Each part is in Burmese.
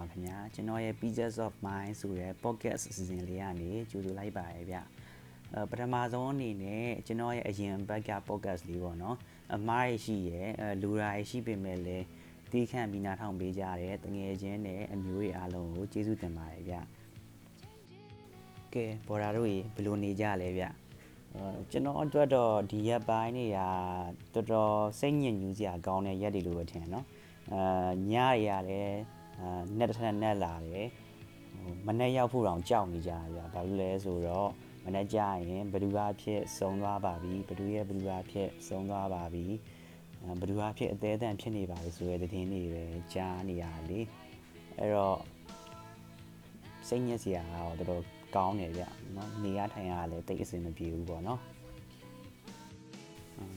ဟုတ်ကဲ့အားလုံးပဲမင်္ဂလာပါခင်ဗျာကျွန်တော်ရဲ့ Pieces of Mind ဆိုတဲ့ podcast အစီအစဉ်လေးကနေကြိုဆိုလိုက်ပါရဗျအဲပထမဆုံးအနေနဲ့ကျွန်တော်ရဲ့အရင်ဘက်က podcast လေးပေါ့နော်အမားရရှိရဲ့အဲလူရာရရှိပေမဲ့လည်းတီးခန့်ပြီးနားထောင်ပေးကြတဲ့တငယ်ချင်းနဲ့အမျိုးတွေအားလုံးကိုကျေးဇူးတင်ပါတယ်ဗျကဲဘော်ဒါတို့ရေဘယ်လိုနေကြလဲဗျအဲကျွန်တော်အတွက်တော့ဒီရက်ပိုင်းတွေကတော်တော်စိတ်ညစ်ညူးစရာကောင်းတဲ့ရက်တွေလို့ပဲထင်တယ်နော်အာညရရတယ် အာနဲ့တစ်ထက်နဲ့လာတယ်ဟိုမနေ့ရောက်ဖို့တောင်ကြောက်နေကြရဗျဘာလို့လဲဆိုတော့မနေ့ကျရင်ဘယ်သူအဖြစ်ဆုံးသွားပါပြီဘယ်သူရဲ့ဘယ်သူအဖြစ်ဆုံးသွားပါပြီအာဘယ်သူအဖြစ်အသေးအတန်ဖြစ်နေပါလေဆိုတဲ့သတင်းတွေပဲကြားနေရတယ်လေအဲ့တော့စိတ်ညစ်စရာကတော့တော်တော်ကောင်းတယ်ဗျနော်နေရထိုင်ရလည်းတိတ်အဆင်မပြေဘူးပေါ့နော်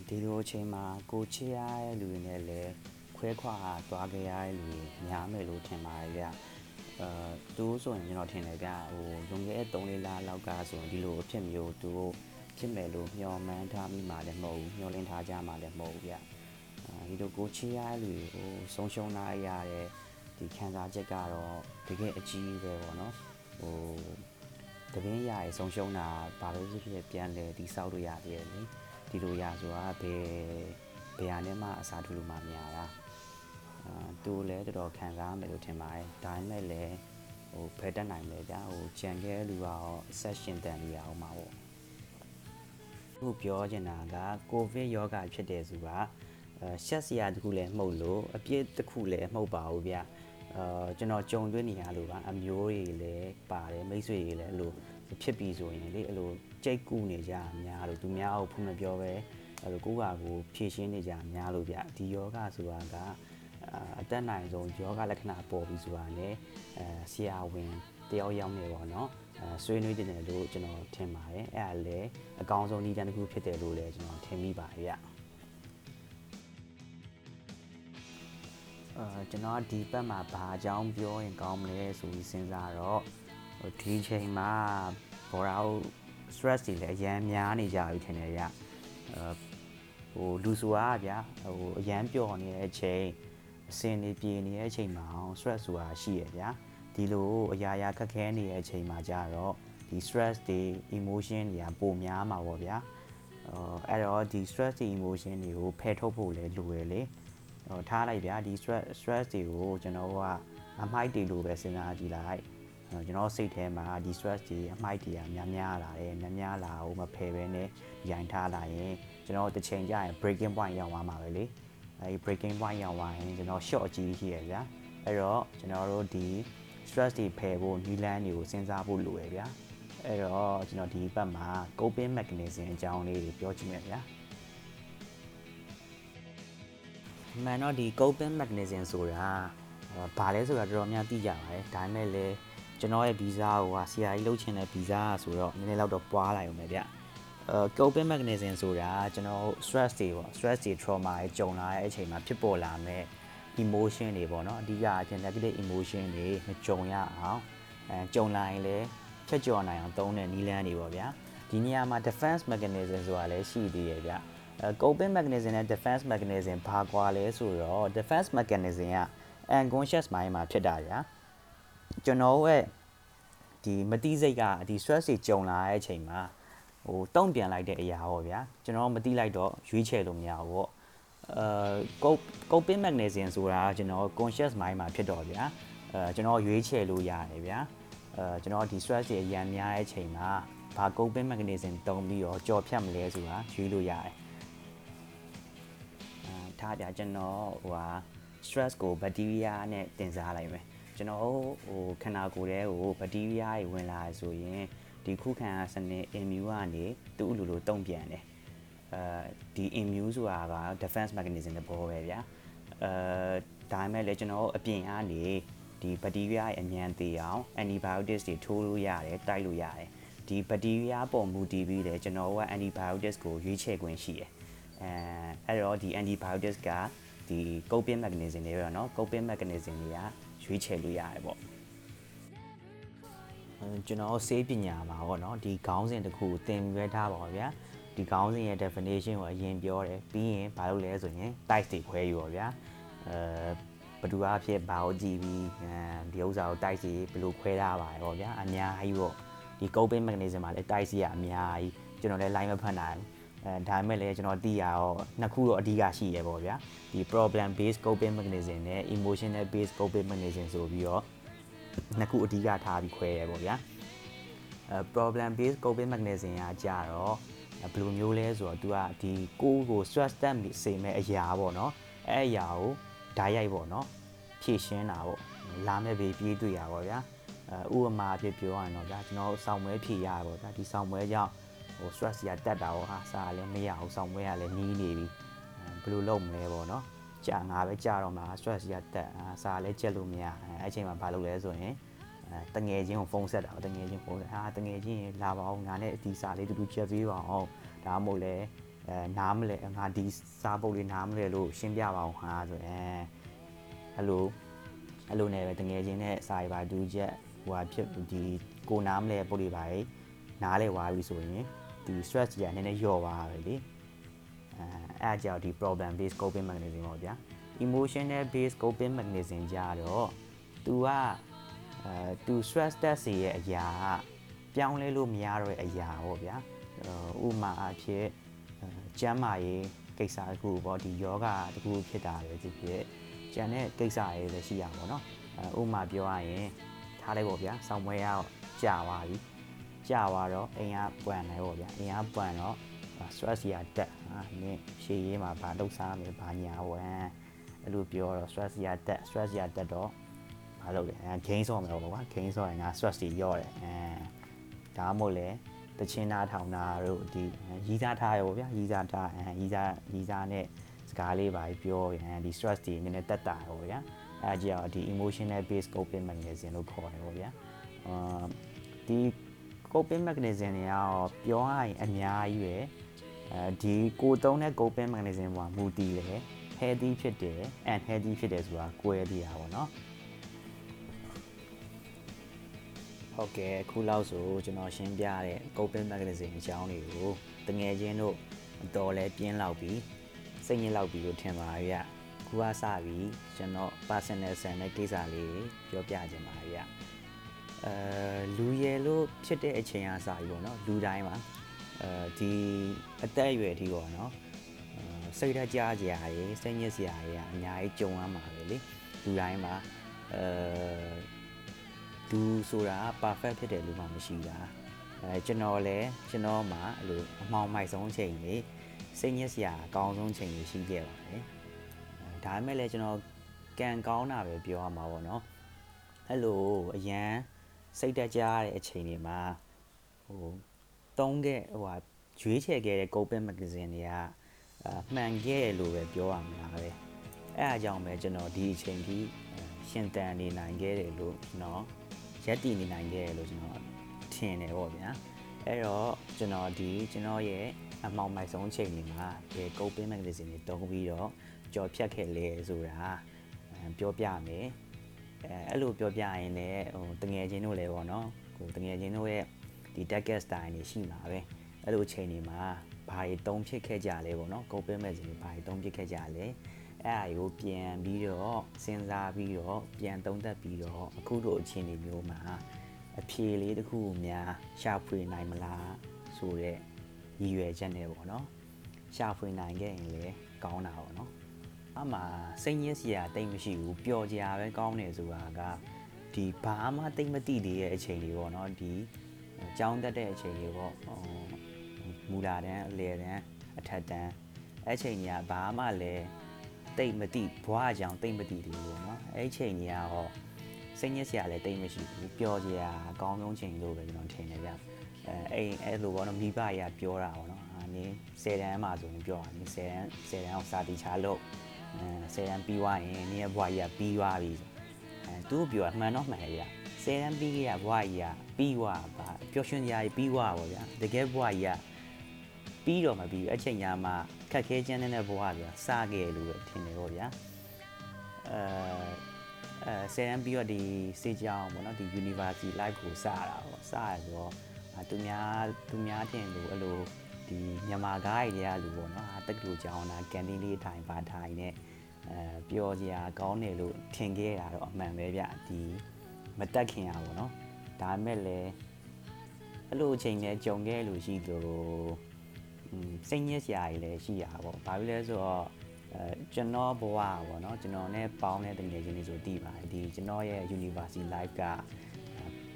ဒီလိုအချိန်မှာကိုချစ်ရတဲ့လူတွေနဲ့လည်း ခွဲခွာသွားကြရတဲ့လူတွေများမယ်လို့ထင်ပါတယ်ဗျအဲသူဆိုရင်ကျွန်တော်ထင်တယ်ဗျဟိုလွန်ခဲ့တဲ့3လလောက်ကဆိုရင်ဒီလိုအဖြစ်မျိုးသူဖြစ်မယ်လို့မျှော်မှန်းထားမိမှလည်းမဟုတ်ဘူးမျှော်လင့်ထားကြမှလည်းမဟုတ်ဘူးဗျအဲဒီလိုကိုချစ်ရတဲ့လူတွေကိုဆုံးရှုံးလာရတဲ့ဒီခံစားချက်ကတော့တကယ်အကြီးပဲပေါ့နော်ဟိုတပင်းရရဲ့ဆုံးရှုံးတာဘာလို့ဖြစ်ဖြစ်ပြန်လဲဒီစောက်လို့ရသေးတယ်လေဒီလိုရဆိုတာဘယ်ဘယ်ဟာနဲ့မှအစားထိုးလို့မများတာအာ သူလည်းတော်တော်ခံစားမယ်လို့ထင်ပါတယ်ဒါပေမဲ့လည်းဟိုဖယ်တက်နိုင်မယ်ဗျာဟိုကြံခဲ့လူကတော့အဆက်ရှင်တန်နေရအောင်ပါပေါ့ခုပြောချင်တာကကိုဗစ်ယောဂဖြစ်တယ်ဆိုတာအဲရှက်စရာတခုလည်းမှုတ်လို့အပြစ်တခုလည်းမှုတ်ပါဘူးဗျာအာကျွန်တော်ကြုံတွေ့နေရလို့ပါအမျိုးတွေလည်းပါတယ်မိတ်ဆွေတွေလည်းအဲ့လိုဖြစ်ပြီးဆိုရင်လေအဲ့လိုကြိတ်ကူးနေကြအများလို့သူများကိုဖုန်းမပြောပဲအဲ့လိုကိုယ့်ဟာကိုဖြည့်ရှင်းနေကြအများလို့ဗျဒီယောဂဆိုတာက အတက်နိုင်ဆုံးယောဂလက္ခဏာပေါ်ပြီးဆိုတာ ਨੇ အဲဆရာဝန်တယောက်ယောက်နေပေါ့နော်အဲဆွေးနွေးတင်တယ်လို့ကျွန်တော်ထင်ပါတယ်အဲ့ဒါလည်းအကောင်းဆုံးနည်းတန်းတစ်ခုဖြစ်တယ်လို့လည်းကျွန်တော်ထင်မိပါတယ်ဗျအာကျွန်တော်ဒီဘက်မှာဘာအကြောင်းပြောရင်ကောင်းမလဲဆိုပြီးစဉ်းစားတော့ဒီချိန်မှာဘောရာ stress တွေလည်းအများများနေကြပြီထင်တယ်ဗျအဲဟိုလူဆိုတာဗျာဟိုအရန်ပျော်နေတဲ့အချိန် အစင်နေပြေနေတဲ့အချိန်မှာ stress ဆိုတာရှိရဗျာဒီလိုအရာရာခက်ခဲနေတဲ့အချိန်မှာကြတော့ဒီ stress တွေ emotion တွေကပိုများမှာပေါ့ဗျာအဲအဲ့တော့ဒီ stress တွေ emotion တွေကိုဖယ်ထုတ်ဖို့လည်းလိုရလေဟိုထားလိုက်ဗျာဒီ stress stress တွေကိုကျွန်တော်ကအမိုက်တွေလိုပဲစဉ်းစားကြည့်လိုက်ကျွန်တော်စိတ်ထဲမှာဒီ stress တွေအမိုက်တွေကများများလာတယ်များများလာအောင်မဖယ်ပဲနဲ့ရိုင်ထားလာရင်ကျွန်တော်တစ်ချိန်ကျရင် breaking point ရောက်သွားမှာပဲလေ အဲဒီ breaking point ရောက်သွားရင်ကျွန်တော် short အကြီးရှိရဗျာအဲ့တော့ကျွန်တော်တို့ဒီ stress တွေဖယ်ဖို့နည်းလမ်းတွေကိုစဉ်းစားဖို့လိုရဗျာအဲ့တော့ကျွန်တော်ဒီဘက်မှာ coping mechanism အကြောင်းလေးတွေပြောချင်တယ်ဗျာမှန်တော့ဒီ coping mechanism ဆိုတာဘာလဲဆိုတာတော်တော်များသိကြပါတယ်ဒါပေမဲ့လည်းကျွန်တော်ရဲ့ဗီဇာကိုဟာဆရာကြီးလုပ်ချင်တဲ့ဗီဇာဆိုတော့နည်းနည်းတော့ပွားလိုက်အောင်ပဲဗျအဲ coping mechanism ဆိုတာကျွန်တော် stress တွေပေါ့ stress တွေ trauma တွေကြုံလာတဲ့အချိန်မှာဖြစ်ပေါ်လာမဲ့ emotion တွေပေါ့နော်အဓိကအချင်း negative emotion တွေမကြုံရအောင်အဲကြုံလာရင်လည်းချက်ကြော်နိုင်အောင်သုံးတဲ့နည်းလမ်းတွေပေါ့ဗျာဒီနေရာမှာ defense mechanism ဆိုတာလည်းရှိသေးရဲ့ဗျအဲ coping mechanism နဲ့ defense mechanism ဘာကွာလဲဆိုတော့ defense mechanism က unconscious mind မှာဖြစ်တာဗျာကျွန်တော်ရဲ့ဒီမတိစိတ်ကဒီ stress တွေကြုံလာတဲ့အချိန်မှာ ဟိုတုံ့ပြန်လိုက်တဲ့အရာပေါ့ဗျာကျွန်တော်မတိလိုက်တော့ရွေးချယ်လို့မရဘူးပေါ့အဲ coping mechanism ဆိုတာကျွန်တော် conscious mind မှာဖြစ်တော့ဗျာအဲကျွန်တော်ရွေးချယ်လို့ရတယ်ဗျာအဲကျွန်တော်ဒီ stress တွေအရန်များတဲ့အချိန်မှာဘာ coping mechanism တုံးပြီးတော့ကြော်ဖြတ်မလဲဆိုတာရွေးလို့ရတယ်အဲထားကြကျွန်တော်ဟိုဟာ stress ကိုဘက်တီးရီးယားနဲ့တင်စားလိုက်မယ်ကျွန်တော်ဟိုခန္ဓာကိုယ်ထဲကိုဘက်တီးရီးယားတွေဝင်လာဆိုရင် ဒီခုခံစနစ် immune ကနေသူ့အလိုလိုတုံ့ပြန်တယ်အဲဒီ immune ဆိုတာက defense mechanism တဘောပဲဗျာအဲဒါပေမဲ့လည်းကျွန်တော်အပြင်ကနေဒီဘက်တီးရီးယားရဲ့အမြန်သေးအောင် antibiotics တွေထိုးလို့ရတယ်တိုက်လို့ရတယ်ဒီဘက်တီးရီးယားပုံမူတည်ပြီးတယ်ကျွန်တော်က antibiotics ကိုရွေးချယ်ခွင့်ရှိတယ်အဲအဲ့တော့ဒီ antibiotics ကဒီ coping mechanism တွေပဲเนาะ coping mechanism တွေကရွေးချယ်လို့ရတယ်ပေါ့ ကျွန်တော်ဆေးပညာမှာပေါ့နော်ဒီခေါင်းစဉ်တစ်ခုသင်ရွဲထားပါဗျာဒီခေါင်းစဉ်ရဲ့ definition ကိုအရင်ပြောတယ်ပြီးရင်ဘာလို့လဲဆိုရင် type တွေခွဲယူပါဗျာအဲဘသူအဖြစ်ဘာကိုကြည့်ပြီးအဲဒီဥစ္စာကိုတိုက်စီဘယ်လိုခွဲထားပါလဲပေါ့ဗျာအများကြီးပေါ့ဒီ coping mechanism မှာလည်းတိုက်စီရအများကြီးကျွန်တော်လည်း line မဖတ်နိုင်ဘူးအဲဒါပေမဲ့လည်းကျွန်တော်သိရတော့နှစ်ခုတော့အဓိကရှိတယ်ပေါ့ဗျာဒီ problem based coping mechanism နဲ့ emotional based coping mechanism ဆိုပြီးတော့ နှစ်ခုအဓိကထားပြီးခွဲရပေါ့ဗျာအဲ problem based coping mechanism ကကြတော့ဘယ်လိုမျိုးလဲဆိုတော့ तू ကဒီကိုယ်ကို stress တက်စေမဲ့အရာပေါ့နော်အဲအရာကိုဓာတ်ရိုက်ပေါ့နော်ဖြည့်ရှင်းတာပေါ့လာမဲ့ဘေးပြေးတွေ့ရပါဗျာအဲဥပမာအဖြစ်ပြောရရင်တော့ဗျာကျွန်တော်စောင့်ပွဲဖြည့်ရပါဗျာဒီစောင့်ပွဲကြောင့်ဟို stress ရတက်တာပေါ့ဟာစားလည်းမရအောင်စောင့်ပွဲကလည်းနီးနေပြီဘယ်လိုလုပ်မလဲပေါ့နော် ကြာငါပဲကြာတော့မှာ stress ရတက်အာစားလည်းကြက်လို့မရအဲအဲ့ချိန်မှာဘာလုပ်လဲဆိုရင်အဲတငယ်ချင်းကိုဖုန်းဆက်တာတငယ်ချင်းဖုန်းဆက်ဟာတငယ်ချင်းလာပါအောင်ငါနဲ့ဒီစာလေးတူတူချက်ပေးပါအောင်ဒါမှမဟုတ်လဲအဲနားမလဲငါဒီစားပုတ်လေးနားမလဲလို့ရှင်းပြပါအောင်ဟာဆိုရင်အဲ့လိုအဲ့လိုနဲ့ပဲတငယ်ချင်းနဲ့စာရီပါဒူချက်ဟိုဟာဖြစ်ဒီကိုနားမလဲပုတ်လေးပါလေနားလဲဝါပြီဆိုရင်ဒီ stress ကြီးကနည်းနည်းလျော့သွားပဲလေ အဲအဲ့အကြောင့်ဒီ problem based coping mechanism ပေါ့ဗျာ emotional based coping mechanism ကြတော့ तू ကအဲ तू stress တက်စေရဲ့အရာကပြောင်းလဲလို့မရတော့တဲ့အရာပေါ့ဗျာဥပမာအဖြစ်ကျမ်းမာရေးကိစ္စတစ်ခုပေါ့ဒီယောဂတစ်ခုဖြစ်တာပဲဖြစ်ဖြစ်ကျန်တဲ့ကိစ္စတွေလည်းရှိရပါတော့ဥပမာပြောရရင်ထားလိုက်ပေါ့ဗျာဆောင်းမွေးရကြာသွားပြီကြာသွားတော့အိမ်ကပွန်တယ်ပေါ့ဗျာအိမ်ကပွန်တော့ stress ရတက် ဟာနင်းရှေ့ရေးမှာဘာလုပ်စားမလဲဘာညာဝမ်းအဲ့လိုပြောတော့ stress ရတက် stress ရတက်တော့မလုပ်လဲအဲ gain ဆော့မယ်ပေါ့ကွာ gain ဆော့ရင်ငါ stress တွေရော့တယ်အဲဒါမှမဟုတ်လဲတချင်းနာထောင်တာတို့ဒီရီးစားထားရပေါ့ဗျာရီးစားထားအဲရီးစားရီးစားနဲ့စကားလေးပါပြောရင်ဒီ stress တွေနည်းနည်းတက်တာပေါ့ဗျာအဲကြောင့်ဒီ emotional based coping mechanism လို့ခေါ်တယ်ပေါ့ဗျာအာဒီ coping mechanism တွေကတော့ပြောရရင်အများကြီးပဲ အဲဒီကိုသုံးတဲ့ coping mechanism ပေါ်မှာမူတည်တယ် healthy ဖြစ်တယ် unhealthy ဖြစ်တယ်ဆိုတာကိုယ်ရည်ရပါတော့ဟုတ်ကဲ့အခုလောက်ဆိုကျွန်တော်ရှင်းပြတဲ့ coping mechanism အကြောင်းတွေကိုတငယ်ချင်းတို့အတော်လဲပြင်းလောက်ပြီးစိတ်ညစ်လောက်ပြီးလို့ထင်ပါရဲ့ခုကစပြီးကျွန်တော် personal ဆန်တဲ့ကိစ္စလေးပြောပြခြင်းပါရဲ့အဲလူရယ်လို့ဖြစ်တဲ့အချိန်အားစပြီးပေါ့နော်လူတိုင်းမှာ အဲဒီအသက်အရွယ်အထိပေါ့နော်စိတ်ဓာတ်ကြားကြရာတွေစိတ်ညစ်စရာတွေကအများကြီးကြုံရမှာပဲလေလူတိုင်းမှာအဲလူဆိုတာ perfect ဖြစ်တယ်လို့မှမရှိတာအဲကျွန်တော်လည်းကျွန်တော်မှအဲ့လိုအမှောင်မိုက်ဆုံးချိန်လေးစိတ်ညစ်စရာအကောင်းဆုံးချိန်လေးရှိခဲ့ပါတယ်ဒါပေမဲ့လည်းကျွန်တော်ကံကောင်းတာပဲပြောရမှာပေါ့နော်အဲ့လိုအရန်စိတ်တက်ကြတဲ့အချိန်တွေမှာဟို တုံးခဲ့ဟိုဟာရွေးချယ်ခဲ့တဲ့ coping mechanism တွေကအာမှန်ခဲ့လို့ပဲပြောရမှာပဲအဲအားကြောင့်ပဲကျွန်တော်ဒီအချိန်ကြီးရှင်တန်နေနိုင်ခဲ့တယ်လို့ကျွန်တော်ရက်တည်နေနိုင်ခဲ့တယ်လို့ကျွန်တော်ထင်တယ်ပေါ့ဗျာအဲ့တော့ကျွန်တော်ဒီကျွန်တော်ရဲ့အမောင်မိုက်ဆုံးအချိန်တွေမှာဒီ coping mechanism တွေတုံးပြီးတော့ကြော်ဖြတ်ခဲ့လေဆိုတာပြောပြမယ်အဲအဲ့လိုပြောပြရင်လည်းဟိုတငယ်ချင်းတို့လည်းပေါ့နော်ဟိုတငယ်ချင်းတို့ရဲ့ ဒီ deck style တွေရှိမှာပဲအဲ့လိုအချိန်တွေမှာဘာတွေတုံးဖြစ်ခဲ့ကြလဲပေါ့နော် coping mechanism တွေဘာတွေတုံးဖြစ်ခဲ့ကြလဲအဲ့အရာကိုပြန်ပြီးတော့စဉ်းစားပြီးတော့ပြန်သုံးသပ်ပြီးတော့အခုလိုအခြေအနေမျိုးမှာအဖြေလေးတစ်ခုများရှာဖွေနိုင်မလားဆိုတဲ့ရည်ရွယ်ချက်နဲ့ပေါ့နော်ရှာဖွေနိုင်ခဲ့ရင်လည်းကောင်းတာပေါ့နော်အမှစိတ်ညစ်စရာတိတ်မရှိဘူးပျော်ကြပဲကောင်းတယ်ဆိုတာကဒီဘာမှတိတ်မတိသေးတဲ့အချိန်တွေပေါ့နော်ဒီ ကြောင်းတက်တဲ့အချိန်တွေပေါ့မူလာတန်းအလယ်တန်းအထက်တန်းအဲ့ချိန်ကြီးကဘာမှလည်းတိတ်မတိဘွားကြောင်တိတ်မတိသေးဘူးပေါ့နော်အဲ့ချိန်ကြီးကတော့စိတ်ညစ်စရာလည်းတိတ်မရှိဘူးပျော်စရာအကောင်းဆုံးချိန်လို့ပဲကျွန်တော်ထင်တယ်ဗျအဲအဲ့အဲ့လိုပေါ့နော်မိဘကြီးကပြောတာပေါ့နော်အာနေ10တန်းမှာဆိုရင်ပြောတာနေ10တန်း10တန်းအောင်စာတီချလို့အဲ10တန်းပြီးသွားရင်နေရဲ့ဘွားကြီးကပြီးသွားပြီအဲသူ့ပြောအမှန်တော့မှန်ရဲ့ဗျ 10တန်းပြီးခဲ့ရဘွားကြီးကပြီးသွားပါပျော်ရွှင်စရာကြီးပြီးသွားပါဗျာတကယ်ဘွားကြီးကပြီးတော့မပြီးအချိန်ညာမှာခက်ခဲကျန်းတဲ့ဘဝဗျာစခဲ့လို့ပဲထင်တယ်ပေါ့ဗျာအဲအဲဆယ်တန်းပြီးတော့ဒီစေကြောင်းပေါ့နော်ဒီ university life ကိုစရတာပေါ့စရဆိုတော့သူများသူများထင်လို့အဲ့လိုဒီမြန်မာကားကြီးတွေကလူပေါ့နော်တက္ကသိုလ်ကျောင်းတာကန်တင်းလေးထိုင်ပါထိုင်နဲ့ဟအဲပျော်စရာကောင်းတယ်လို့ထင်ခဲ့တာတော့အမှန်ပဲဗျဒီ မတက်ခင်ရပါတော့ဒါမဲ့လည်းအဲ့လိုအချိန်နဲ့ကြုံခဲ့လို့ရှိလို့စိတ်ညစ်စရာကြီးလည်းရှိရပါဘော။ဘာဖြစ်လဲဆိုတော့အဲကျွန်တော်ဘဝပေါ့နော်ကျွန်တော်နဲ့ပေါင်းတဲ့တငယ်ချင်းတွေဆိုတည်ပါတယ်ဒီကျွန်တော်ရဲ့ university life က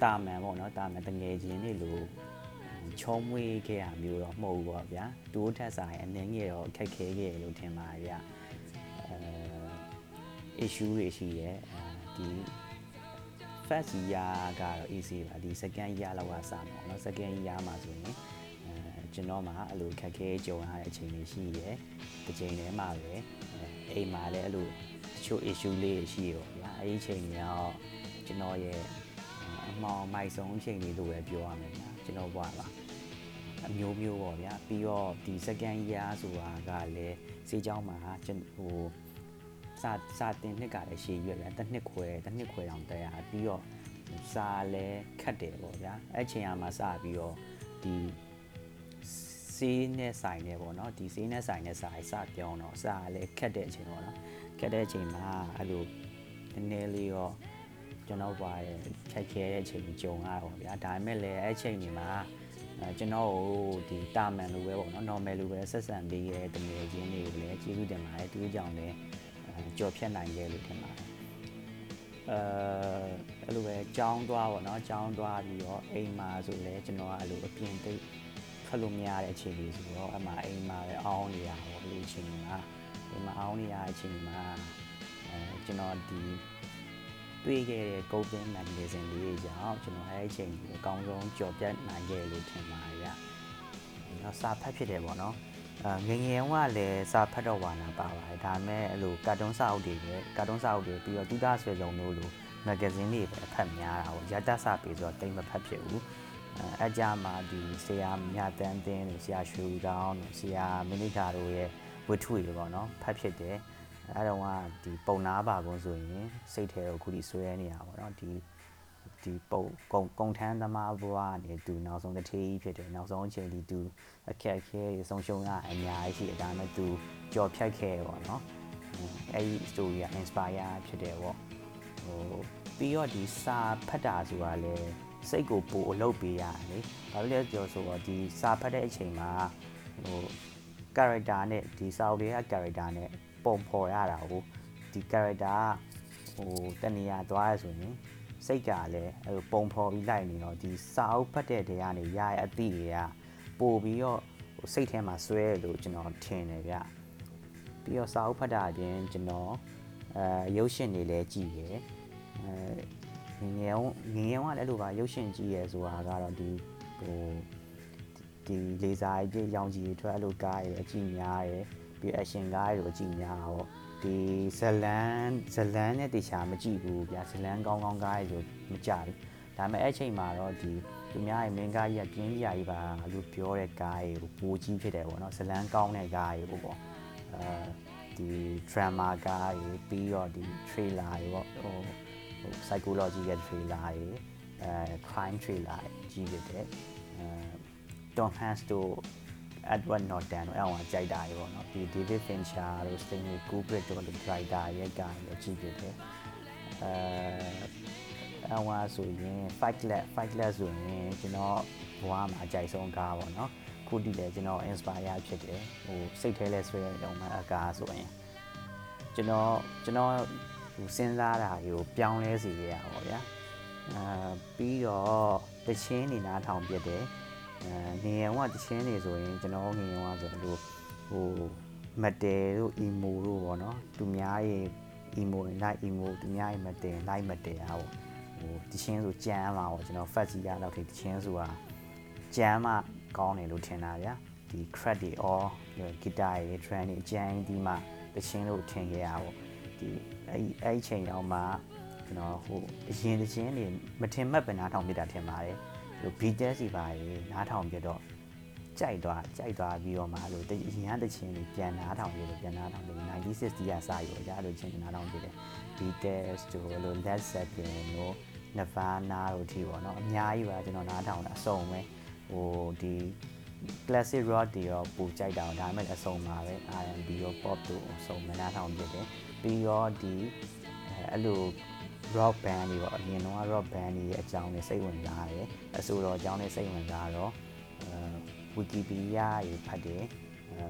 တာမန်ပေါ့နော်တာမန်တငယ်ချင်းတွေလို့ချုံမွေးခဲ့ရမျိုးတော့မဟုတ်ဘူးပေါ့ဗျာတိုးထက်ဆိုင်အနေငယ်တော့ခက်ခဲခဲ့လို့ထင်ပါတယ်ဗျာအဲ issue တွေရှိရဲအဲဒီ first year ကတော့ easy ပါဒီ second year လောက်ကစမှာเนาะ second year မှာဆိုရင်အဲကျွန်တော်မှအဲ့လိုခက်ခဲကြုံရတဲ့အချိန်တွေရှိရဲတစ်ချိန်တည်းမှာပဲအိမ်မှာလည်းအဲ့လိုတချို့ issue လေးတွေရှိရောဗျာအဲ့ဒီအချိန်တွေတော့ကျွန်တော်ရဲ့အမောင်မိုက်ဆုံးအချိန်တွေလို့ပဲပြောရမယ်ဗျာကျွန်တော်ဘွားပါအမျိုးမျိုးပေါ့ဗျာပြီးတော့ဒီ second year ဆိုတာကလည်းစေးเจ้าမှာကျွန်ဟို စာစာတင်နှစ်ကလည်းရှည်ရွက်ဗျာတစ်နှစ်ခွဲတစ်နှစ်ခွဲတောင်တက်ရပြီးတော့စာလည်းခတ်တယ်ပေါ့ဗျာအဲ့ချိန်ကမှစပြီးတော့ဒီစေးနဲ့ဆိုင်နေပေါ့နော်ဒီစေးနဲ့ဆိုင်နဲ့စာစပြောင်းတော့စာလည်းခက်တဲ့အချိန်ပေါ့နော်ခက်တဲ့အချိန်မှာအဲ့လိုနည်းနည်းလေးရောကျွန်တော်ပါရဲ့ခက်ခဲတဲ့အချိန်ကြုံရတော့ဗျာဒါပေမဲ့လည်းအဲ့ချိန်ဒီမှာအဲကျွန်တော်ကိုဒီတာမန်လိုပဲပေါ့နော် normal လိုပဲဆက်ဆံပေးရဲ့တကယ်ချင်းတွေကိုလည်းကျေးဇူးတင်ပါတယ်သူတို့ကြောင့်လည်း ကြော်ဖြတ်နိုင်ခဲ့လို့ထင်ပါတယ်အဲအဲ့လိုပဲကြောင်းသွားပေါ့နော်ကြောင်းသွားပြီးတော့အိမ်မှာဆိုလဲကျွန်တော်ကအဲ့လိုအပြင်သိထွက်လို့မရတဲ့အခြေအနေဆိုတော့အမှအိမ်မှာပဲအောင်းနေရပေါ့အဲ့လိုအခြေအနေမှာအိမ်မှာအောင်းနေရတဲ့အချိန်မှာအဲကျွန်တော်ဒီတွေ့ခဲ့တဲ့ Golden Magazine လေးကြောင့်ကျွန်တော်အဲ့ဒီအချိန်ကိုအကောင်းဆုံးကြော်ပြတ်နိုင်ခဲ့လို့ထင်ပါတယ်ဗျ။နော်စာဖတ်ဖြစ်တယ်ပေါ့နော်။ အာငငယ်ကလည်းစာဖတ်တော့ဝါနာပါပါတယ်။ဒါပေမဲ့အဲ့လိုကာတွန်းစာအုပ်တွေပဲကာတွန်းစာအုပ်တွေပြီးတော့တူတာဆွေစုံမျိုးလို magazine တွေပဲဖတ်များတာပေါ့။ရတစာပေဆိုတော့တိတ်မဖတ်ဖြစ်ဘူး။အဲအကြမှာဒီဆရာမြတန်းတင်းတို့ဆရာရွှေဦးတောင်းတို့ဆရာမိနိတာတို့ရဲ့ဝတ္ထုတွေပေါ့နော်ဖတ်ဖြစ်တယ်။အဲတော့ကဒီပုံနာပါကုန်းဆိုရင်စိတ်ထဲကိုခုထိဆွဲနေရပါတော့ဒီ ဒီပုံကုံကုံထမ်းသမားဘွားနေသူနောက်ဆုံးတစ်ထေးကြီးဖြစ်တယ်နောက်ဆုံးအချိန်ဒီသူအခက်အခဲတွေဆုံးရှုံးရအများကြီးရှိတယ်ဒါပေမဲ့သူကြော်ဖြတ်ခဲ့ပေါ့နော်အဲဒီ story က inspire ဖြစ်တယ်ပေါ့ဟိုပြီးတော့ဒီစာဖတ်တာဆိုတာလေစိတ်ကိုပိုအလုပ်ပေးရတယ်လေဘာလို့လဲပြောဆိုတော့ဒီစာဖတ်တဲ့အချိန်မှာဟို character နဲ့ဒီစာအုပ်တွေက character နဲ့ပုံဖော်ရတာကိုဒီ character ဟိုတနေရာသွားရဆိုရင် စိတ်ကလည်းဟိုပုံဖော်ပြီးလိုက်နေတော့ဒီစာအုပ်ဖတ်တဲ့တဲကနေရရဲ့အသည့်တွေကပို့ပြီးတော့ဟိုစိတ်ထဲမှာဆွဲလို့ကျွန်တော်ထင်တယ်ဗျပြီးတော့စာအုပ်ဖတ်တာအပြင်ကျွန်တော်အဲရုပ်ရှင်တွေလည်းကြည့်ရယ်အဲငငယ်ငငယ်ကလည်းအဲ့လိုပါရုပ်ရှင်ကြည့်ရယ်ဆိုတာကတော့ဒီဟိုဒီလေစာကြီးရောင်ကြီးထွက်အဲ့လိုကားရယ်အကြည့်များရယ်ပြီး action ကားတွေအကြည့်များပေါ့ ဒီဇလန်ဇလန်နဲ့တေချာမကြည့်ဘူးဗျာဇလန်ကောင်းကောင်းကားတွေဆိုမကြဘူးဒါပေမဲ့အဲ့ချိန်မှာတော့ဒီသူများရဲ့မင်းကားကြီးကပြင်းကြီးကြီးပါလို့ပြောတဲ့ကားတွေကိုပိုကြီးဖြစ်တယ်ပေါ့နော်ဇလန်ကောင်းတဲ့ကားတွေပေါ့အဲဒီ drama ကားတွေပြီးတော့ဒီ trailer တွေပေါ့ဟိုဟို psychology ရဲ့ trailer တွေအဲ crime trailer ကြီးဖြစ်တယ်အဲ Tom Hanks တို့ Edward Norton တို့အဲ့အောင်ကြိုက်တာတွေပေါ့နော်ဒီ David Fincher တို့ Stanley Kubrick တို့ writer ရဲ့ကားတွေကြည့်ဖြစ်တယ်အဲအဲ့ဟာဆိုရင် Fight Club Fight Club ဆိုရင်ကျွန်တော်ဘဝမှာအကြိုက်ဆုံးကားပေါ့နော်ခုတည်းလည်းကျွန်တော် inspire ဖြစ်တယ်ဟိုစိတ်ထဲလဲဆွဲရုံမှာအကားဆိုရင်ကျွန်တော်ကျွန်တော်ဟိုစဉ်းစားတာကိုပြောင်းလဲစေရတာပေါ့ဗျာအာပြီးတော့တချင်းနေနားထောင်ပြတယ်အဲ ငငယ်ကတချင်းနေဆိုရင်ကျွန်တော်ငငယ်ကဆိုလို့ဟိုမတဲတို့ emo တို့ပေါ့နော်သူများရဲ့ emo လိုက် emo သူများရဲ့မတဲလိုက်မတဲอ่ะပေါ့ဟိုတချင်းဆိုကြမ်းမှာပေါ့ကျွန်တော် fat ကြီးရတော့ဒီတချင်းဆိုတာကြမ်းမှကောင်းတယ်လို့ထင်တာဗျာဒီ crack တွေ or ဂီတာတွေ drum တွေအကြမ်းဒီမှတချင်းလို့ထင်ခဲ့ရပေါ့ဒီအဲ့အဲ့ချိန်တော့မှကျွန်တော်ဟိုအရင်တချင်းတွေမထင်မှတ်ပင်နားထောင်ပြတာထင်ပါတယ် ဟို BTS စီပါရေနားထောင်ပြတော့ကြိုက်သွားကြိုက်သွားပြီးတော့မှလို့အရင်ကတချင်းတွေပြန်နားထောင်ပြတယ်ပြန်နားထောင်တယ်96ကစာရောကြားလို့ချင်းနားထောင်ပြတယ် BTS တို့လို့ Led Zeppelin တို့ Nirvana တို့ဒီပေါ့နော်အများကြီးပါကျွန်တော်နားထောင်တာအစုံပဲဟိုဒီ classic rock တွေရောပူကြိုက်တာဒါပေမဲ့အစုံပါပဲ R&B ရော pop တို့အစုံမနာထောင်ဖြစ်တယ်ပြီးတော့ဒီအဲ့လို rock band တွေပေါ့အရင်တော့ rock band တွေရဲ့အကြောင်းတွေစိတ်ဝင်စားတယ်အဆိုတော်အကြောင်းတွေစိတ်ဝင်စားတော့အဲ Wikipedia တွေဖတ်တယ်အဲ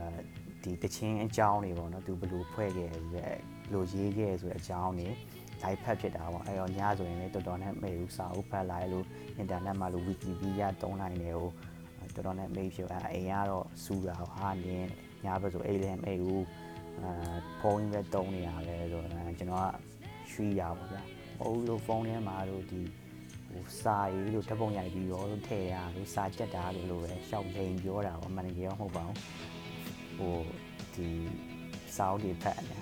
ဒီတချင်းအကြောင်းတွေပေါ့နော်သူဘယ်လိုဖွဲ့ခဲ့လဲဘယ်လိုရေးခဲ့ဆိုတဲ့အကြောင်းတွေ live ဖတ်ဖြစ်တာပေါ့အဲ့တော့ညဆိုရင်လည်းတော်တော်နဲ့မေးဘူးစာအုပ်ဖတ်လိုက်လို့ internet မှာလို့ Wikipedia တုံးလိုက်တယ်ဟိုတော်တော်နဲ့မေးဖြစ်အဲ့အိမ်ကတော့စူတာဟာနင်းညဘက်ဆိုအိမ်လည်းမေးဘူးအာဖုန်းပဲတုံးနေရလဲဆိုတော့ကျွန်တော်ကရွှေရပါဗျာမ ဟုတ်လို့ဖုန်းထဲမှာလို့ဒီဟိုစာရေးလို့ဓပုံရိုက်ပြီးရောလို့ထည့်ရလို့စာချက်တာလို့ပဲရှောက်လိန်ပြောတာပေါ့မန်နေဂျာမဟုတ်ပါဘူးဟိုဒီစာအုပ်တွေဖတ်နေတာ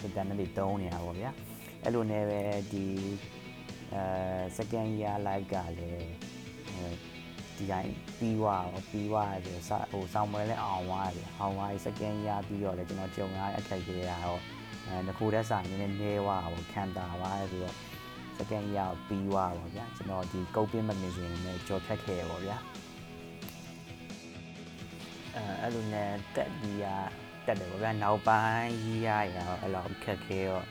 ဒီတန်တဲ့တုံးနေတာပေါ့ဗျာအဲ့လိုနဲ့ပဲဒီအဲ second year live ကလည်းဒီတိုင်းပြီးသွားတော့ပြီးသွားတယ်ဆိုဟိုဆောင်းပွဲလည်းအောင်သွားတယ်အောင်သွားပြီ second year ပြီးတော့လည်းကျွန်တော်ကြုံရတဲ့အခက်အခဲရတော့ အဲငကိုတဲ့စာနည်းနည်းနေသွားပေါ့ခံတာသွားဆိုတော့ second year ပြီးသွားပါဗျာကျွန်တော်ဒီ coping mechanism နဲ့ကြော်ဖြတ်ခဲ့ရပါဗျာအဲအဲ့လိုနဲ့တက်ပြီးရတက်တယ်ပေါ့ဗျာနောက်ပိုင်းကြီးရရတော့အဲ့လိုခက်ခဲတော့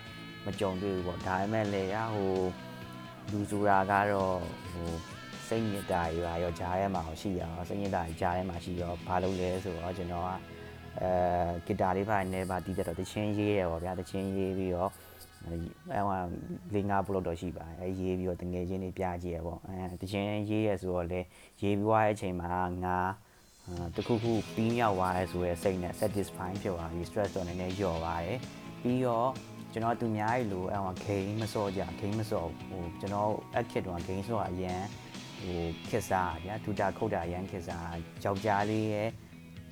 မကြုံတွေ့ဘူးပေါ့ဒါပေမဲ့လေရဟိုလူဆိုတာကတော့ဟိုစိတ်ညစ်တာရွာရောဂျားထဲမှာရှိရအောင်စိတ်ညစ်တာဂျားထဲမှာရှိရောဘာလုပ်လဲဆိုတော့ကျွန်တော်က အဲဂီတာလေးပါနေပါတီးတော့တချင်းရေးရပေါ့ဗျာတချင်းရေးပြီးတော့အဲဟိုလေးငါးဘလော့တော့ရှိပါတယ်အဲရေးပြီးတော့တငယ်ချင်းတွေပြကြည့်ရပေါ့အဲတချင်းရေးရဆိုတော့လေရေးပြီးွားတဲ့အချိန်မှာငါတခုခုပြီးမြောက်သွားရဲဆိုရဲစိတ်နဲ့ satisfy ဖြစ်သွားပြီ stress တော့နည်းနည်းလျော့ပါတယ်ပြီးတော့ကျွန်တော်သူများကြီးလို့အဲဟို game မစော့ကြ game မစော့ဟိုကျွန်တော်အခက်တော့ game စော့အရန်ဟိုခက်စားဗျာဒူတာခုတ်တာအရန်ခက်စားယောက်ျားလေးရဲ့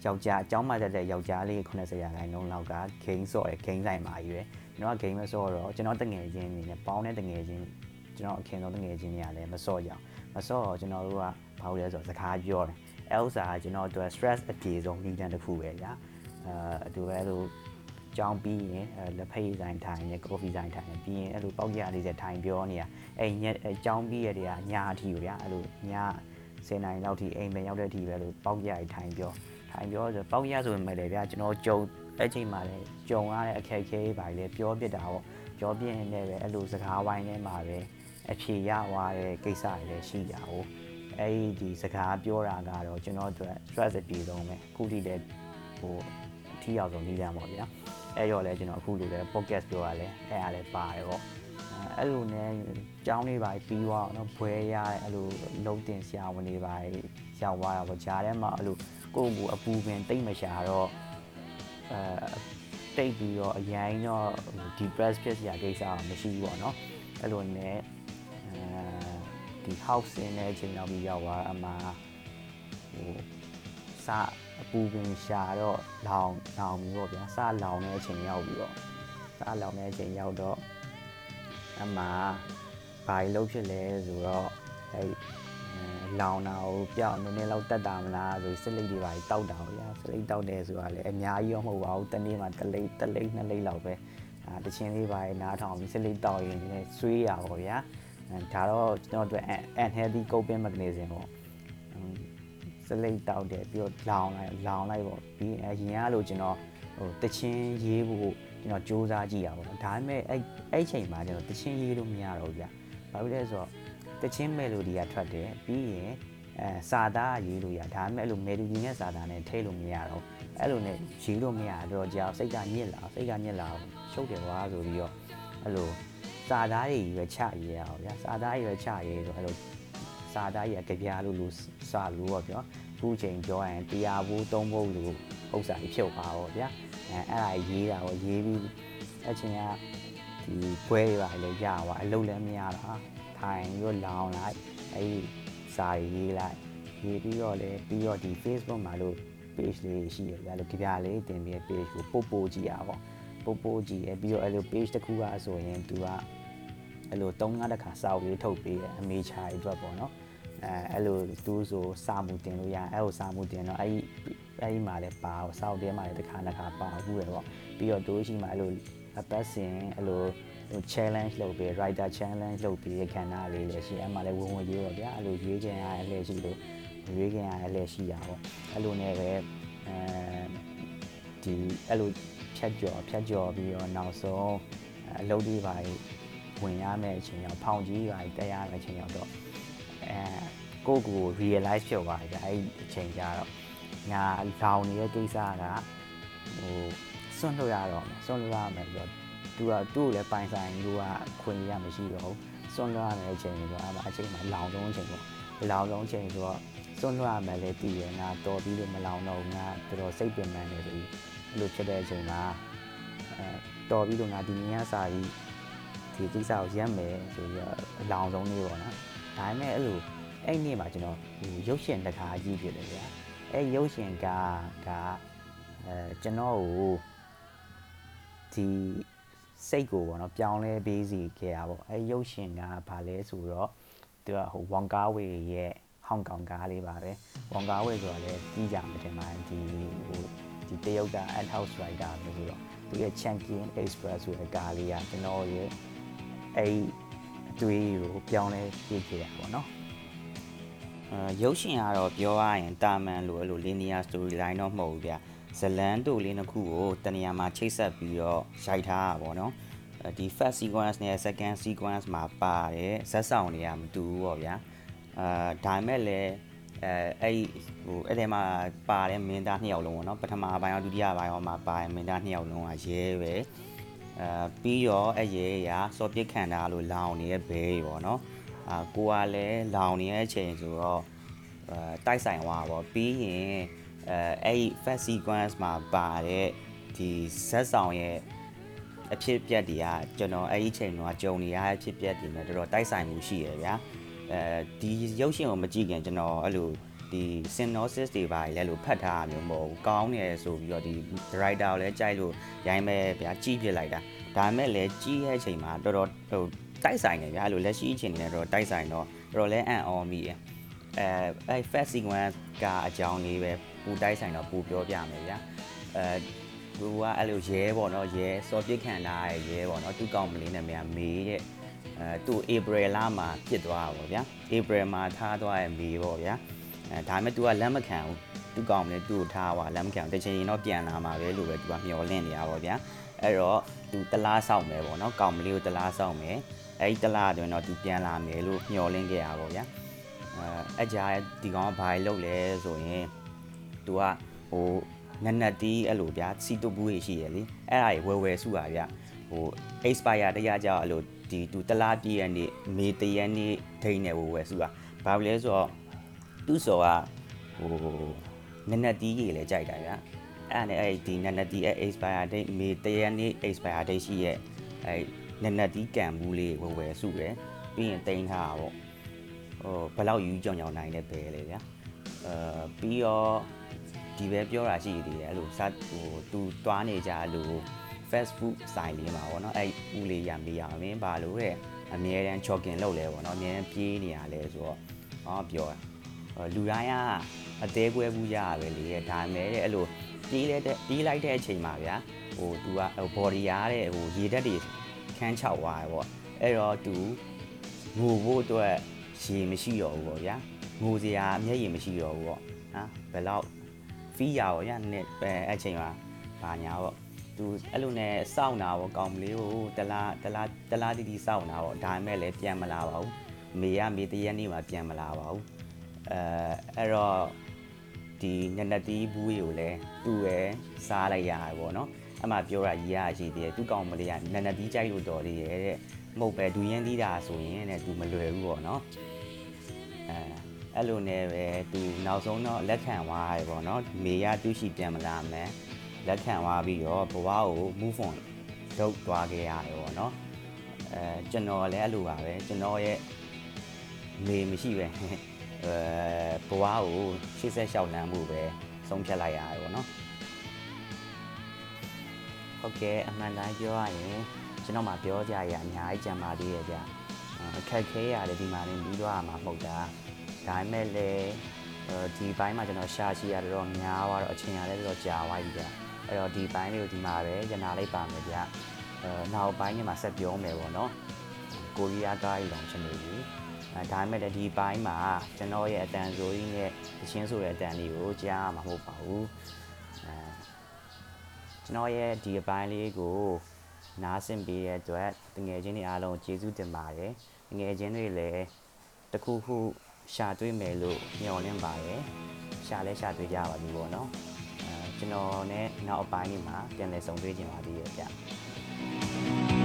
ယောက်ျားအကြောင်းမှတက်တဲ့ယောက်ျားလေး80ရာခိုင်နှုန်းလောက်ကဂိမ်းဆော့တယ်ဂိမ်းဆိုင်မှာကြီးပဲကျွန်တော်ကဂိမ်းမဆော့တော့ကျွန်တော်တငယ်ချင်းအနေနဲ့ပေါင်းတဲ့တငယ်ချင်းကျွန်တော်အခင်ဆုံးတငယ်ချင်းတွေကလည်းမဆော့ကြအောင်မဆော့တော့ကျွန်တော်တို့ကဘာလို့လဲဆိုတော့စကားပြောတယ်အဲဥစားကကျွန်တော်တို့ stress အပြေဆုံးနည်းလမ်းတစ်ခုပဲညာအဲသူပဲလို့ကြောင်းပြီးရင်လက်ဖက်ရည်ဆိုင်ထိုင်ရယ်ကော်ဖီဆိုင်ထိုင်ရယ်ပြီးရင်အဲ့လိုပေါက်ရလေးစထိုင်ပြောနေတာအဲ့ညက်ကြောင်းပြီးရတဲ့ကညာအထီကိုဗျာအဲ့လိုညာ10နိုင်လောက်ထိအိမ်ပဲရောက်တဲ့အထိပဲလို့ပေါက်ရည်ထိုင်ပြော ထိုင်ပြောဆိုပေါက်ရဆိုပေမဲ့လေဗျာကျွန်တော်ကြုံအဲ့ချိန်မှာလေကြုံရတဲ့အခက်အခဲတွေပါလေပြောပြတာပေါ့ပြောပြရင်လည်းပဲအဲ့လိုစကားဝိုင်းထဲမှာပဲအဖြေရသွားတဲ့ကိစ္စတွေလည်းရှိကြဟုတ်အဲ့ဒီဒီစကားပြောတာကတော့ကျွန်တော်တို့ stress အပြေဆုံးပဲအခုထိလည်းဟိုအထီးရောက်ဆုံးနည်းလမ်းပေါ့ဗျာအဲ့တော့လည်းကျွန်တော်အခုလိုလည်း podcast ပြောရလဲအဲ့အားလည်းပါတယ်ပေါ့အဲ့လိုနဲ့ကြောင်းလေးပါပြီးသွားတော့ဘွဲရအဲ့လိုလုံးတင်ဆရာဝန်တွေပါရောက်သွားတာပေါ့ဂျားထဲမှာအဲ့လို ကိုယ့်ကိုအပူပင်တိတ်မရှာတော့အဲတိတ်ပြီးတော့အရင်တော့ depress ဖြစ်စရာကိစ္စမရှိဘူးပေါ့နော်အဲ့လိုနဲ့အဲဒီ house in တဲ့အချိန်နောက်ပြီးရောက်သွားအမှဟိုစအပူပင်ရှာတော့လောင်လောင်ပြီးပေါ့ဗျာစလောင်တဲ့အချိန်ရောက်ပြီးတော့စလောင်တဲ့အချိန်ရောက်တော့အမှဘာလို့ဖြစ်လဲဆိုတော့အဲ လောင်တာကိုပြောင်းနည်းနည်းလောက်တက်တာမလားဆိုစစ်လိတ်တွေပါတောက်တာပေါ့ဗျာစစ်လိတ်တောက်တယ်ဆိုတာလည်းအများကြီးရောမဟုတ်ပါဘူးတနေ့မှတစ်လိတ်တစ်လိတ်နှစ်လိတ်လောက်ပဲအာတချင်းလေးပါနားထောင်ပြီးစစ်လိတ်တောက်ရင်လည်းဆွေးရပါဗျာဒါတော့ကျွန်တော်တို့ unhealthy coping mechanism ပေါ့စလိတ်တောက်တယ်ပြီးတော့လောင်လိုက်လောင်လိုက်ပေါ့ပြီးအရင်ကလို့ကျွန်တော်ဟိုတချင်းရေးဖို့ကျွန်တော်စူးစမ်းကြည့်ရပါတော့ဒါပေမဲ့အဲ့အဲ့ချိန်မှာကျွန်တော်တချင်းရေးလို့မရတော့ဘူးဗျဘာဖြစ်လဲဆိုတော့ တချင်းမယ်လိုဒီကထွက်တယ်ပြီးရင်အဲစာသားရေးလို့ရဒါပေမဲ့အဲ့လိုမယ်လိုဒီနဲ့စာသားနဲ့ထိလို့မရတော့အဲ့လိုနဲ့ရေးလို့မရတော့ကြာစိတ်ကညစ်လာစိတ်ကညစ်လာရှုပ်တယ်ကွာဆိုပြီးတော့အဲ့လိုစာသားတွေကြီးပဲချရေးရအောင်ဗျာစာသားကြီးပဲချရေးဆိုအဲ့လိုစာသားကြီးကကြပြားလို့လို့စာလို့ပေါ့ပြောခုချိန်ပြောရင်တရားဘူးသုံးဖို့လို့ဥစ္စာကြီးဖြုတ်ပါတော့ဗျာအဲအဲ့ဒါရေးတာကိုရေးပြီးအချင်းကဒီပွဲတွေပါလေရပါအလုပ်လည်းမရတာ ထိုင်ပြီးတော့လောင်လိုက်အဲ့ဒီစာရေးလိုက်ရေးပြီးတော့လေပြီးတော့ဒီ Facebook မှာလို့ page လေးရှိရဗျာလို့ကြပြားလေးတင်ပြီး page ကိုပို့ပို့ကြည့်ရပါပို့ပို့ကြည့်ရပြီးတော့အဲ့လို page တစ်ခုကဆိုရင် तू ကအဲ့လို၃ငါးတခါစာအုပ်လေးထုတ်ပေးတယ်အမေချာအတွက်ပေါ့နော်အဲအဲ့လိုသူဆိုစာမှုတင်လို့ရအဲ့ဟိုစာမှုတင်တော့အဲ့ဒီအဲ့ဒီမှာလည်းပါစာအုပ်ထဲမှာလည်းတစ်ခါတစ်ခါပါဘူးရပေါ့ပြီးတော့တို့ရှိမှအဲ့လိုအပတ်စဉ်အဲ့လိုဟို challenge လုပ်ပြီး writer challenge လုပ်ပြီးခန္ဓာလေးလည်းရှိအဲ့မှာလည်းဝင်ဝင်ရေးတော့ဗျာအဲ့လိုရေးချင်ရအဲ့လည်းရှိလို့ဟရွေးခင်ရလည်းရှိတာပေါ့အဲ့လိုနဲ့ပဲအဲဒီအဲ့လိုဖြတ်ကျော်ဖြတ်ကျော်ပြီးတော့နောက်ဆုံးအလုပ်တွေပါဝင်ရမယ့်အချိန်ရောက်ဖောင်ကြီးပါတက်ရမယ့်အချိန်ရောက်တော့အဲကိုကို realize ဖြစ်သွားတယ်အဲ့ဒီအချိန်ကျတော့ငါလောင်နေတဲ့ကိစ္စကဟိုစွန့်လို့ရတော့မယ်စွန့်လို့ရမယ်ဆိုတော့ သူကသူ့ကိုလည်းပိုင်ဆိုင်လို့ကခွင့်ရမရှိတော့ဘူးစွန့်လို့ရမယ့်အချိန်ဆိုတော့အဲ့မှာအချိန်မှာလောင်ဆုံးအချိန်ပေါ့လောင်ဆုံးအချိန်ဆိုတော့စွန့်လို့ရမယ်လေတည်ရငါတော်ပြီးလို့မလောင်တော့ငါတော်တော်စိတ်ပင်ပန်းနေပြီအဲ့လိုဖြစ်တဲ့အချိန်မှာအဲတော်ပြီးတော့ငါဒီနေ့ကစာပြီးဒီကိစ္စကိုရက်မယ်ဆိုပြီးတော့အလောင်ဆုံးနေပေါ့နော်ဒါပေမဲ့အဲ့လိုအဲ့နေ့မှာကျွန်တော်ဟိုရုပ်ရှင်တကားကြီးဖြစ်တယ်ဗျာအဲ့ရုပ်ရှင်ကကအဲကျွန်တော်ကိုဒီ စိတ်ကိုပေါ့နော်ပြောင်းလဲပေးစီခဲ့တာပေါ့အဲ့ရုပ်ရှင်ကဘာလဲဆိုတော့သူကဟိုဝန်ကားဝေရဲ့ဟောင်ကောင်ကားလေးပါပဲဝန်ကားဝေဆိုတာလည်းကြီးကြမှာတင်ပါတယ်ဒီဟိုဒီတရုတ်က ad house rider လို့ဆိုတော့သူရဲ့ champion express ဆိုတဲ့ကားလေးကကျွန်တော်ရဲ့အဲ့အတွေးကိုပြောင်းလဲပေးခဲ့တာပေါ့နော်အဲရုပ်ရှင်ကတော့ပြောရရင်တာမန်လိုအဲ့လို linear storyline တော့မဟုတ်ဘူးဗျ ဇလန်းတို့လေးနှစ်ခုကိုတနေရာမှာချိတ်ဆက်ပြီးတော့ရိုက်ထားတာပေါ့နော်ဒီ first sequence နဲ့ second sequence မှာပါတယ်ဇက်ဆောင်တွေကမတူဘူးပေါ့ဗျာအာဒါပေမဲ့လည်းအဲအဲ့ဟိုအဲ့ဒီမှာပါတဲ့မင်းသားနှစ်ယောက်လုံးပေါ့နော်ပထမပိုင်းရောဒုတိယပိုင်းရောမှာပါတဲ့မင်းသားနှစ်ယောက်လုံးကရဲပဲအဲပြီးတော့အဲ့ရဲရစော်ပစ်ခံတာလို့လောင်နေတဲ့ဘဲပေါ့နော်အာကိုကလည်းလောင်နေတဲ့အချိန်ဆိုတော့အဲတိုက်ဆိုင်သွားပါပြီးရင် အဲအဲ့ first sequence မှာပါတဲ့ဒီဇက်ဆောင်ရဲ့အဖြစ်ပြက်တွေကကျွန်တော်အဲ့ဒီချိန်တော့ကြုံနေရတဲ့အဖြစ်ပြက်တွေနဲ့တော်တော်တိုက်ဆိုင်မှုရှိရဗျာအဲဒီရုပ်ရှင်ကိုမကြည့်ခင်ကျွန်တော်အဲ့လိုဒီ synopsis တွေပါလဲလို့ဖတ်ထားတာမျိုးမဟုတ်ဘူးကောင်းတယ်ဆိုပြီးတော့ဒီ writer ကိုလည်းကြိုက်လို့ရိုင်းမဲ့ဗျာကြည့်ပြလိုက်တာဒါပေမဲ့လည်းကြည့်ရဲ့အချိန်မှာတော်တော်ဟိုတိုက်ဆိုင်နေဗျာအဲ့လိုလက်ရှိအချိန်နဲ့တော့တိုက်ဆိုင်တော့တော်တော်လည်းအံ့ဩမိရအဲအဲ first sequence ကအကြောင်းလေးပဲ ပူတိုက်ဆိုင်တော့ပူပြောပြမယ်ဗျာအဲသူကအဲ့လိုရဲပေါ့နော်ရဲစော်ပြစ်ခံထားရရဲပေါ့နော်သူကောင်မလေးနာမည်ကမေးတဲ့အဲသူ့ April လမှာဖြစ်သွားတာပေါ့ဗျာ April မှာထားသွားရမေးပေါ့ဗျာအဲဒါပေမဲ့သူကလက်မခံဘူးသူကောင်မလေးသူ့ကိုထားပါလက်မခံဘူးတချင်ရင်တော့ပြန်လာမှာပဲလို့ပဲသူကမျောလင့်နေတာပေါ့ဗျာအဲ့တော့သူတလားဆောင်မယ်ပေါ့နော်ကောင်မလေးကိုတလားဆောင်မယ်အဲ့ဒီတလားအတွင်းတော့သူပြန်လာမယ်လို့မျောလင့်ခဲ့ရပါပေါ့ဗျာအဲအကြာဒီကောင်ကဘာလုပ်လဲဆိုရင် तू ကဟိုနက်နက်တီးအဲ့လိုဗျာစီတုဘူးကြီးရှိရလေအဲ့ဒါကြီးဝယ်ဝယ်စုပါဗျဟို expire တရားကြောက်အဲ့လိုဒီသူတလားပြည့်ရနေ့မေတရနေ့ဒိန်းနဲ့ဝယ်ဝယ်စုပါဘာလို့လဲဆိုတော့သူ့စော်ကဟိုနက်နက်တီးကြီးလည်းကြိုက်တာဗျာအဲ့နဲ့အဲ့ဒီနက်နက်တီးအဲ့ expire date မေတရနေ့ expire date ရှိရဲ့အဲ့နက်နက်တီးကံဘူးလေးဝယ်ဝယ်စုတယ်ပြီးရင်တိန်းထားတာပေါ့ဟိုဘယ်လောက်ယူကြောင်ကြောင်နိုင်လဲပဲလေဗျာ အဲပြီးတော့ဒီပဲပြောတာရှိသေးတယ်အဲ့လိုစားဟိုသူတွားနေကြအဲ့လို fast food ဆိုင်လေးမှာပေါ့နော်အဲ့ဦးလေးရံပေးရမင်းဘာလို့တဲ့အမြဲတမ်း jogging လုပ်လဲပေါ့နော်အမြဲတမ်းပြေးနေရလဲဆိုတော့ဟောပြောတာလူတိုင်းကအသေးကွဲဘူးရရပဲလေဒါမဲ့တဲ့အဲ့လိုပြေးလဲတဲ့ပြေးလိုက်တဲ့အချိန်မှာဗျာဟို तू က body ရတဲ့ဟိုရေဓာတ်တွေခန်းချောက်သွားတယ်ပေါ့အဲ့တော့ तू ငိုဖို့အတွက်ရေမရှိတော့ဘူးပေါ့ဗျာ ငိုစရာမျက်ရည်မရှိတော့ဘူးပေါ့ဟာဘယ်တော့ဖီးရပေါ့ညနဲ့အဲအချိန်မှာဘာညာပေါ့သူအဲ့လိုနဲ့စောင့်တာပေါ့ကောင်မလေးကိုတလားတလားတလားတီတီစောင့်တာပေါ့ဒါပေမဲ့လည်းပြန်မလာပါဘူးမေရမေတရက်နေ့မှာပြန်မလာပါဘူးအဲအဲ့တော့ဒီညနေတီးဘူးကိုလည်းသူ့ရဲ့စားလိုက်ရတယ်ပေါ့နော်အမှပြောတာကြီးရရှိသေးတယ်သူကောင်မလေးကနနတီးကြိုက်လို့တော်သေးရဲ့တဲ့မဟုတ်ပဲဒူရင်းသီးတာဆိုရင်တဲ့သူမလွယ်ဘူးပေါ့နော်အဲ အဲ့လိုနဲ့ပဲသူနောက်ဆုံးတော့လက်ခံသွားရတယ်ပေါ့နော်မေရသူရှိပြန်မလာမယ်လက်ခံသွားပြီးတော့ဘဝကို move on လုပ်သွားခဲ့ရတယ်ပေါ့နော်အဲကျွန်တော်လည်းအဲ့လိုပါပဲကျွန်တော်ရဲ့မေမရှိပဲအဲဘဝကိုရှေ့ဆက်လျှောက်လန်းမှုပဲဆုံးဖြတ်လိုက်ရတယ်ပေါ့နော်ဟုတ်ကဲ့အမှန်တိုင်းပြောရရင်ကျွန်တော်မှပြောကြရအများကြီးကြံပါသေးရဲ့ဗျအခက်ခဲရတယ်ဒီမှာနေပြီးတော့မှာမဟုတ်တာ ဒါပေမဲ့လည်းဒီဘိုင်းမှာကျွန်တော်ရှာရှိရတော့များသွားတော့အချိန်ရလည်းတော့ကြာသွားပြီဗျအဲ့တော့ဒီဘိုင်းလေးကိုဒီမှာပဲရနာလိုက်ပါမယ်ဗျအဲနောက်ဘိုင်းညမှာဆက်ပြောမယ်ပေါ့နော်ကိုရီးယားကားကြီးလောင်ချင်နေပြီအဲဒါပေမဲ့လည်းဒီဘိုင်းမှာကျွန်တော်ရဲ့အတန်ဆိုကြီးနဲ့တချင်းဆိုတဲ့အတန်လေးကိုကြားရမှာမဟုတ်ပါဘူးအဲကျွန်တော်ရဲ့ဒီအပိုင်းလေးကိုနားဆင်ပေးတဲ့အတွက်တငယ်ချင်းတွေအားလုံးကျေးဇူးတင်ပါတယ်တငယ်ချင်းတွေလည်းတစ်ခုခု ရှာတွေ့မယ်လို့မျှော်လင့်ပါတယ်ရှာလဲရှာတွေ့ကြပါပြီပေါ့နော်အဲကျွန်တော်နဲ့နောက်အပိုင်းလေးမှာပြန်လည်ဆုံတွေ့ကြပါသေးရဲ့ဗျ